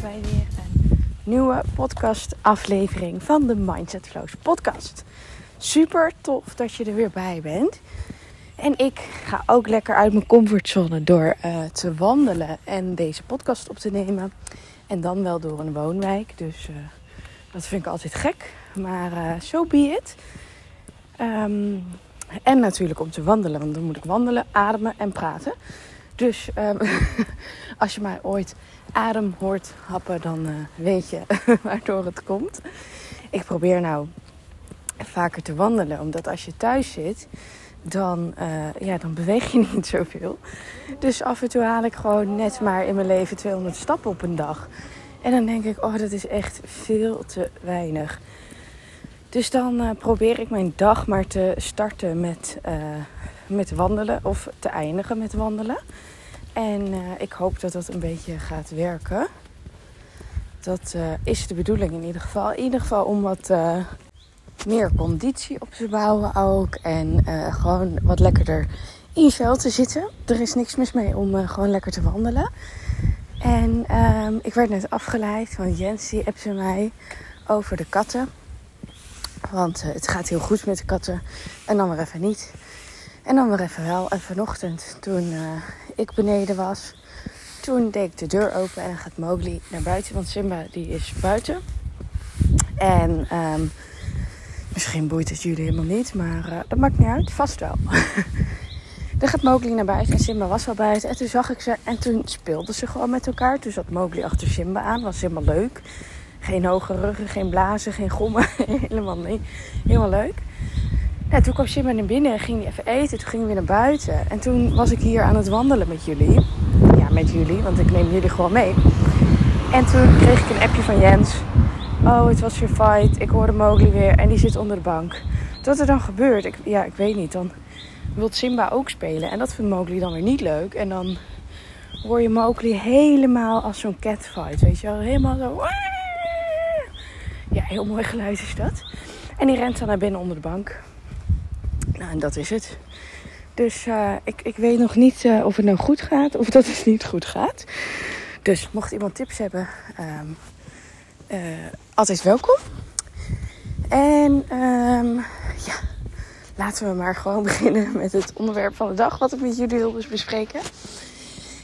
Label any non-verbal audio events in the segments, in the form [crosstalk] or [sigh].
bij weer een nieuwe podcast-aflevering van de Mindset Flows podcast. Super tof dat je er weer bij bent. En ik ga ook lekker uit mijn comfortzone door uh, te wandelen en deze podcast op te nemen. En dan wel door een woonwijk. Dus uh, dat vind ik altijd gek. Maar zo uh, so be it. Um, en natuurlijk om te wandelen, want dan moet ik wandelen, ademen en praten. Dus um, [laughs] als je mij ooit adem hoort happen, dan uh, weet je [laughs] waardoor het komt. Ik probeer nou vaker te wandelen, omdat als je thuis zit, dan, uh, ja, dan beweeg je [laughs] niet zoveel. Dus af en toe haal ik gewoon net maar in mijn leven 200 stappen op een dag. En dan denk ik, oh, dat is echt veel te weinig. Dus dan uh, probeer ik mijn dag maar te starten met, met wandelen of te eindigen met wandelen. En uh, ik hoop dat dat een beetje gaat werken. Dat is de bedoeling in ieder geval. In ieder geval om wat meer conditie op te bouwen ook. En gewoon wat lekkerder in je vel te zitten. Er is niks mis mee om gewoon lekker te wandelen. En um, ik werd net afgeleid, want Jens die appte mij over de katten. Want het gaat heel goed met de katten. En dan weer even niet. En dan weer even wel. En vanochtend, toen uh, ik beneden was, toen deed ik de deur open en gaat Mowgli naar buiten. Want Simba die is buiten. En um, misschien boeit het jullie helemaal niet, maar uh, dat maakt niet uit. Vast wel. [laughs] dan gaat Mowgli naar buiten en Simba was al buiten. En toen zag ik ze en toen speelden ze gewoon met elkaar. Toen zat Mowgli achter Simba aan. Was helemaal leuk. Geen hoge ruggen, geen blazen, geen gommen. [laughs] Helemaal niet. Helemaal leuk. Toen kwam Simba naar binnen en ging hij even eten. Toen gingen we weer naar buiten. En toen was ik hier aan het wandelen met jullie. Ja, met jullie, want ik neem jullie gewoon mee. En toen kreeg ik een appje van Jens. Oh, het was weer fight. Ik hoorde Mowgli weer en die zit onder de bank. Wat er dan gebeurt, ik, ja, ik weet niet. Dan wil Simba ook spelen. En dat vindt Mowgli dan weer niet leuk. En dan hoor je Mowgli helemaal als zo'n catfight. Weet je wel, helemaal zo... Ja, heel mooi geluid is dat. En die rent dan naar binnen onder de bank. Nou, en dat is het. Dus uh, ik, ik weet nog niet uh, of het nou goed gaat of dat het niet goed gaat. Dus mocht iemand tips hebben, um, uh, altijd welkom. En um, ja, laten we maar gewoon [laughs] beginnen met het onderwerp van de dag wat ik met jullie wil dus bespreken.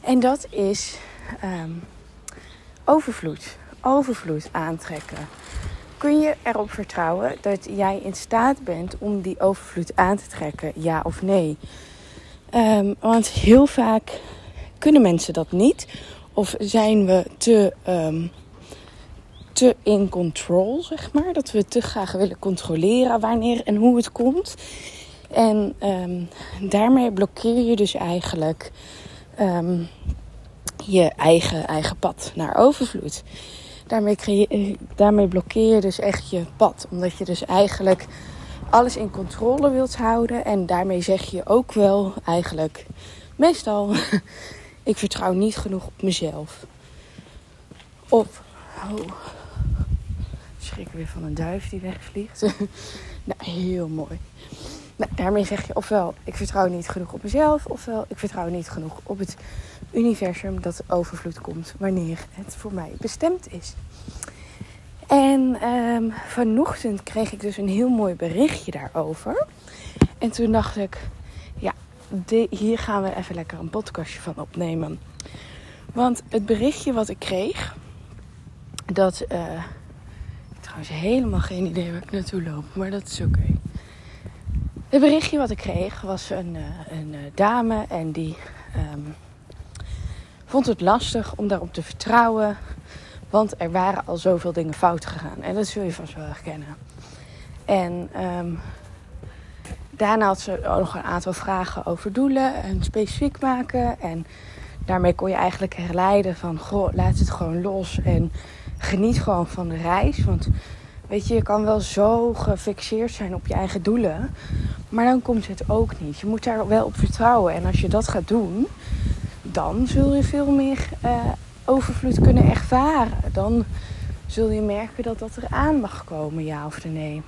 En dat is um, overvloed. Overvloed aantrekken kun je erop vertrouwen dat jij in staat bent om die overvloed aan te trekken, ja of nee? Um, want heel vaak kunnen mensen dat niet. Of zijn we te, um, te in control, zeg maar. Dat we te graag willen controleren wanneer en hoe het komt. En um, daarmee blokkeer je dus eigenlijk je eigen, eigen pad naar overvloed. Daarmee, creëer, daarmee blokkeer je dus echt je pad. Omdat je dus eigenlijk alles in controle wilt houden. En daarmee zeg je ook wel eigenlijk meestal: [laughs] ik vertrouw niet genoeg op mezelf. Of, oh, schrik weer van een duif die wegvliegt. [laughs] nou, heel mooi. Nou, daarmee zeg je ofwel ik vertrouw niet genoeg op mezelf, ofwel ik vertrouw niet genoeg op het universum dat overvloed komt wanneer het voor mij bestemd is. En um, vanochtend kreeg ik dus een heel mooi berichtje daarover. En toen dacht ik, ja, hier gaan we even lekker een podcastje van opnemen. Want het berichtje wat ik kreeg, dat. Uh, trouwens helemaal geen idee waar ik naartoe loop, maar dat is oké. Het berichtje wat ik kreeg was een, uh, een uh, dame en die um, vond het lastig om daarop te vertrouwen. Want er waren al zoveel dingen fout gegaan. En dat zul je vast wel herkennen. En um, daarna had ze ook nog een aantal vragen over doelen en specifiek maken. En daarmee kon je eigenlijk herleiden van, goh, laat het gewoon los en geniet gewoon van de reis. Want weet je, je kan wel zo gefixeerd zijn op je eigen doelen, maar dan komt het ook niet. Je moet daar wel op vertrouwen. En als je dat gaat doen, dan zul je veel meer uh, overvloed kunnen ervaren. Dan zul je merken dat dat eraan mag komen, ja of nee.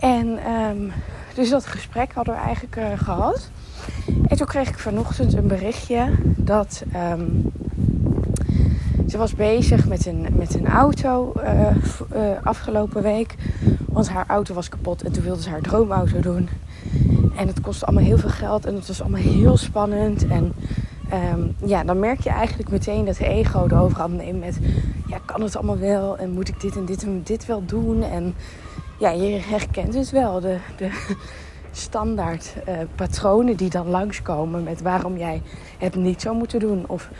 En um, dus dat gesprek hadden we eigenlijk uh, gehad. En toen kreeg ik vanochtend een berichtje dat um, Ze was bezig met een, met een auto uh, afgelopen week. Want haar auto was kapot en toen wilde ze haar droomauto doen. En het kostte allemaal heel veel geld en het was allemaal heel spannend. En um, ja, dan merk je eigenlijk meteen dat ego de overhand neemt met... Ja, kan het allemaal wel? En moet ik dit en dit en dit wel doen? En ja, je herkent dus wel de, de [laughs] standaard uh, patronen die dan langskomen met waarom jij het niet zou moeten doen. Of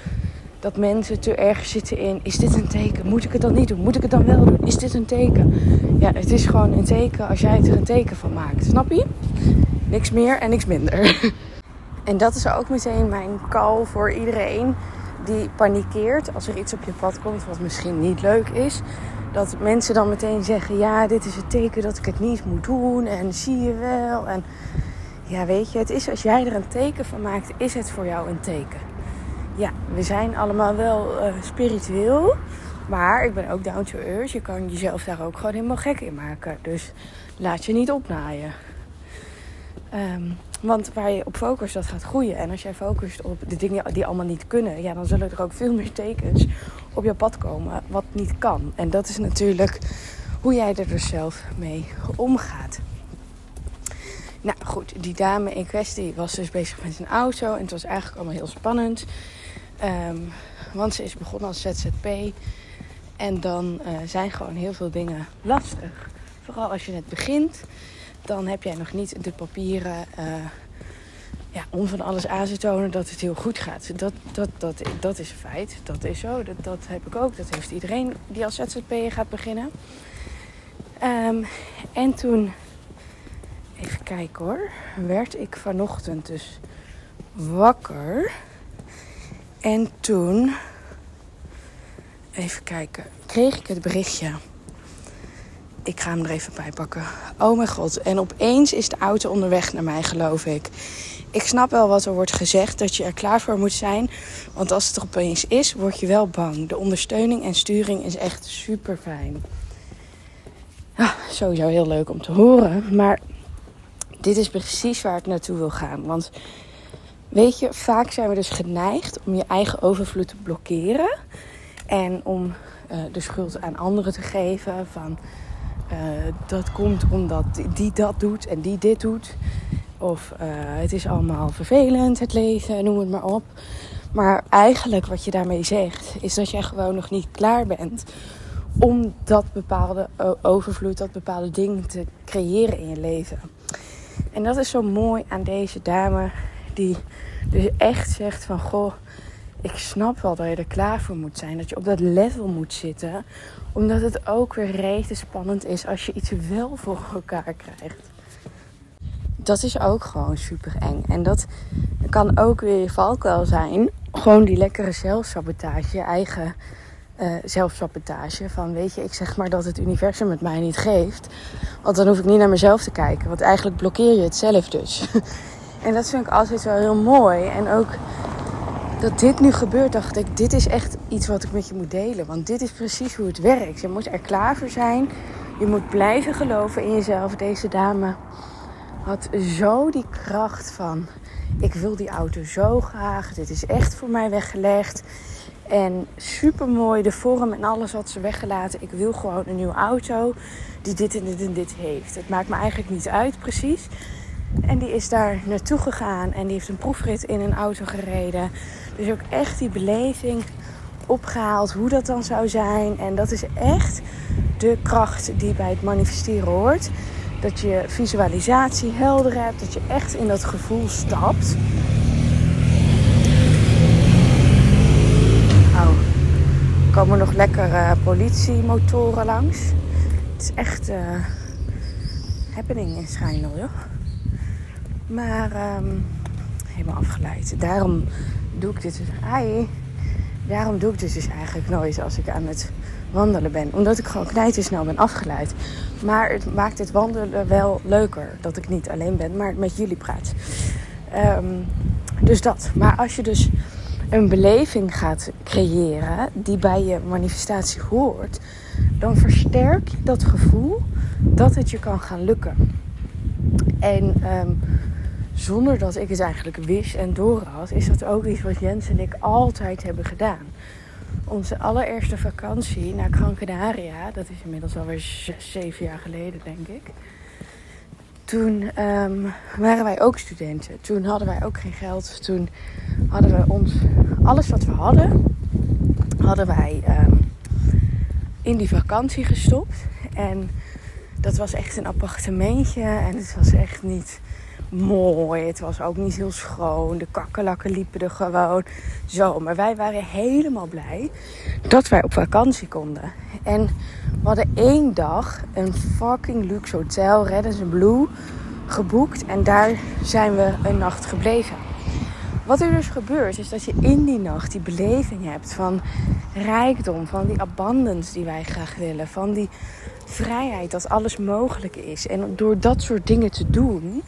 dat mensen te erg zitten in: is dit een teken? Moet ik het dan niet doen? Moet ik het dan wel doen? Is dit een teken? Ja, het is gewoon een teken als jij er een teken van maakt. Snap je? Niks meer en niks minder. [laughs] En dat is ook meteen mijn call voor iedereen die panikeert als er iets op je pad komt wat misschien niet leuk is. Dat mensen dan meteen zeggen: Ja, dit is het teken dat ik het niet moet doen. En zie je wel. En ja, weet je, het is als jij er een teken van maakt, is het voor jou een teken. Ja, we zijn allemaal wel uh, spiritueel. Maar ik ben ook down to earth. Je kan jezelf daar ook gewoon helemaal gek in maken. Dus laat je niet opnaaien. Um, want waar je op focust, dat gaat groeien. En als jij focust op de dingen die allemaal niet kunnen, ja, dan zullen er ook veel meer tekens op je pad komen wat niet kan. En dat is natuurlijk hoe jij er dus zelf mee omgaat. Nou goed, die dame in kwestie was dus bezig met een auto. En het was eigenlijk allemaal heel spannend. Um, want ze is begonnen als ZZP. En dan uh, zijn gewoon heel veel dingen lastig. Vooral als je net begint dan heb jij nog niet de papieren uh, ja, om van alles aan te tonen dat het heel goed gaat. Dat, dat, dat, dat is een feit. Dat is zo. Dat, dat heb ik ook. Dat heeft iedereen die als ZZP'er gaat beginnen. Um, en toen, kijken hoor, werd ik vanochtend dus wakker. En toen, even kijken, kreeg ik het berichtje ik ga hem er even bij pakken. Oh mijn god. En opeens is de auto onderweg naar mij, geloof ik. Ik snap wel wat er wordt gezegd, dat je er klaar voor moet zijn. Want als het er opeens is, word je wel bang. De ondersteuning en sturing is echt super fijn. Ah, sowieso heel leuk om te horen. Maar dit is precies waar ik naartoe wil gaan. Want weet je, vaak zijn we dus geneigd om je eigen overvloed te blokkeren. En om uh, de schuld aan anderen te geven. Van uh, dat komt omdat die dat doet en die dit doet. Of uh, het is allemaal vervelend, het leven, noem het maar op. Maar eigenlijk wat je daarmee zegt, is dat jij gewoon nog niet klaar bent om dat bepaalde overvloed, dat bepaalde ding te creëren in je leven. En dat is zo mooi aan deze dame, die dus echt zegt van goh, ik snap wel dat je er klaar voor moet zijn. Dat je op dat level moet zitten. Omdat het ook weer rete spannend is als je iets wel voor elkaar krijgt. Dat is ook gewoon super eng. En dat kan ook weer je valkuil zijn. Gewoon die lekkere zelfsabotage. Je eigen uh, zelfsabotage. Van weet je, ik zeg maar dat het universum het mij niet geeft. Want dan hoef ik niet naar mezelf te kijken. Want eigenlijk blokkeer je het zelf dus. [laughs] en dat vind ik altijd wel heel mooi. En ook dat dit nu gebeurt, dacht ik, dit is echt iets wat ik met je moet delen. Want dit is precies hoe het werkt. Je moet er klaar voor zijn. Je moet blijven geloven in jezelf. Deze dame had zo die kracht van... Ik wil die auto zo graag. Dit is echt voor mij weggelegd. En super mooi, de vorm en alles had ze weggelaten. Ik wil gewoon een nieuwe auto die dit en dit en dit heeft. Het maakt me eigenlijk niet uit precies. En die is daar naartoe gegaan en die heeft een proefrit in een auto gereden. Dus ook echt die beleving opgehaald hoe dat dan zou zijn. En dat is echt de kracht die bij het manifesteren hoort. Dat je visualisatie helder hebt, dat je echt in dat gevoel stapt. Oh, er komen nog lekker uh, politiemotoren langs. Het is echt uh, happening in Schijnel, joh. Maar um, helemaal afgeleid. Daarom doe ik dit dus. Daarom doe ik dus eigenlijk nooit als ik aan het wandelen ben. Omdat ik gewoon snel ben afgeleid. Maar het maakt het wandelen wel leuker. Dat ik niet alleen ben, maar met jullie praat. Um, dus dat. Maar als je dus een beleving gaat creëren die bij je manifestatie hoort, dan versterk je dat gevoel dat het je kan gaan lukken. En um, zonder dat ik het eigenlijk wist en door had, is dat ook iets wat Jens en ik altijd hebben gedaan. onze allereerste vakantie naar Gran Canaria, dat is inmiddels alweer zes, zeven jaar geleden, denk ik. Toen ehm, waren wij ook studenten. Toen hadden wij ook geen geld. Toen hadden we ons, alles wat we hadden, hadden wij ehm, in die vakantie gestopt. En dat was echt een appartementje. En het was echt niet mooi. Het was ook niet heel schoon. De kakkelakken liepen er gewoon zo. Maar wij waren helemaal blij dat wij op vakantie konden. En we hadden één dag een fucking luxe hotel, Reddens Blue, geboekt. En daar zijn we een nacht gebleven. Wat er dus gebeurt, is dat je in die nacht die beleving hebt van rijkdom, van die abundance die wij graag willen, van die vrijheid dat alles mogelijk is. En door dat soort dingen te doen,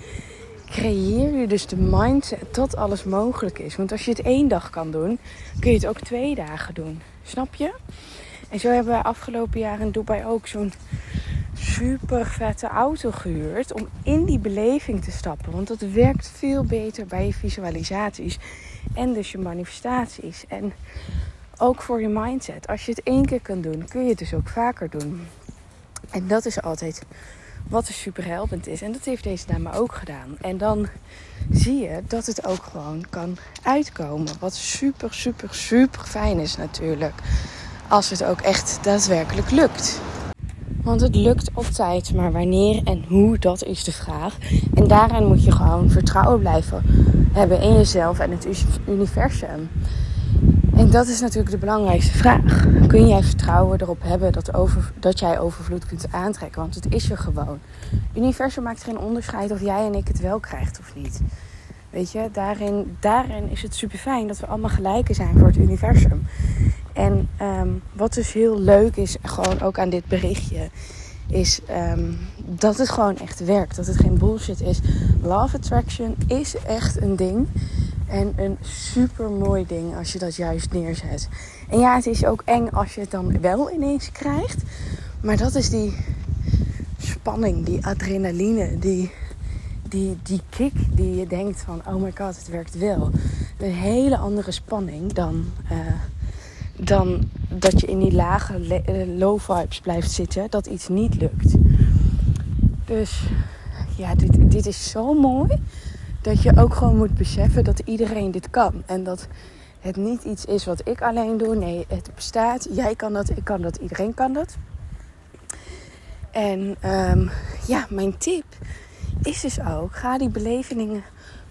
creëer je dus de mindset dat alles mogelijk is. Want als je het één dag kan doen, kun je het ook twee dagen doen. Snap je? En zo hebben wij afgelopen jaar in Dubai ook zo'n super vette auto gehuurd om in die beleving te stappen. Want dat werkt veel beter bij je visualisaties en dus je manifestaties. En ook voor je mindset. Als je het één keer kan doen, kun je het dus ook vaker doen. En dat is altijd wat er super helpend is. En dat heeft deze dame ook gedaan. En dan zie je dat het ook gewoon kan uitkomen. Wat super, super, super fijn is natuurlijk. Als het ook echt daadwerkelijk lukt. Want het lukt altijd, maar wanneer en hoe, dat is de vraag. En daarin moet je gewoon vertrouwen blijven hebben in jezelf en het universum. En dat is natuurlijk de belangrijkste vraag. Kun jij vertrouwen erop hebben dat, over, dat jij overvloed kunt aantrekken? Want het is er gewoon. Het universum maakt geen onderscheid of jij en ik het wel krijgt of niet. Weet je, daarin, daarin is het super fijn dat we allemaal gelijken zijn voor het universum. En ehm, wat dus heel leuk is, gewoon ook aan dit berichtje, is ehm, dat het gewoon echt werkt. Dat het geen bullshit is. Love attraction is echt een ding. En een super mooi ding als je dat juist neerzet. En ja, het is ook eng als je het dan wel ineens krijgt. Maar dat is die spanning, die adrenaline, die, die, die kick die je denkt van... oh my god, het werkt wel. Een hele andere spanning dan, uh, dan dat je in die lage eh, low vibes blijft zitten. Dat iets niet lukt. Dus ja, dit, dit is zo mooi dat je ook gewoon moet beseffen dat iedereen dit kan. En dat het niet iets is wat ik alleen doe. Nee, het bestaat. Jij kan dat, ik kan dat, iedereen kan dat. En um, ja, mijn tip is dus ook: ga die belevingen,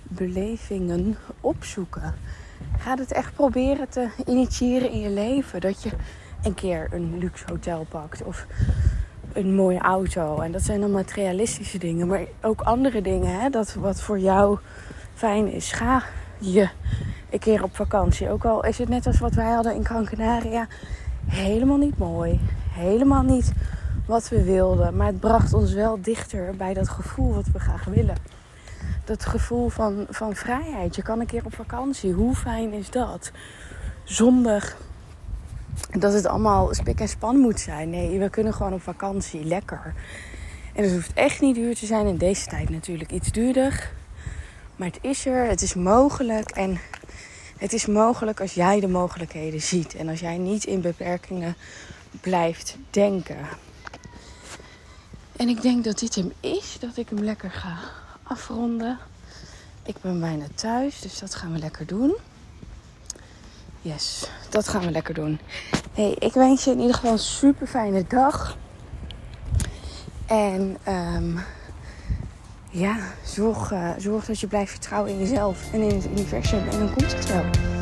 belevingen opzoeken. Ga het echt proberen te initiëren in je leven. Dat je een keer een luxe hotel pakt. Of een mooie auto. En dat zijn dan materialistische dingen. Maar ook andere dingen. Hè? Dat wat voor jou fijn is. Ga je een keer op vakantie. Ook al is het net als wat wij hadden in Gran Canaria. Helemaal niet mooi. Helemaal niet wat we wilden. Maar het bracht ons wel dichter bij dat gevoel wat we graag willen. Dat gevoel van, van vrijheid. Je kan een keer op vakantie. Hoe fijn is dat? Zonder dat het allemaal spik en span moet zijn. Nee, we kunnen gewoon op vakantie. Lekker. En het hoeft echt niet duur te zijn. In deze tijd natuurlijk iets duurder. Maar het is er. Het is mogelijk. En het is mogelijk als jij de mogelijkheden ziet. En als jij niet in beperkingen blijft denken. En ik denk dat dit hem is. Dat ik hem lekker ga afronden. Ik ben bijna thuis. Dus dat gaan we lekker doen. Yes, dat gaan we lekker doen. Hey, ik wens je in ieder geval een super fijne dag. En um, ja, zorg, uh, zorg dat je blijft vertrouwen in jezelf en in het universum. En dan komt het wel.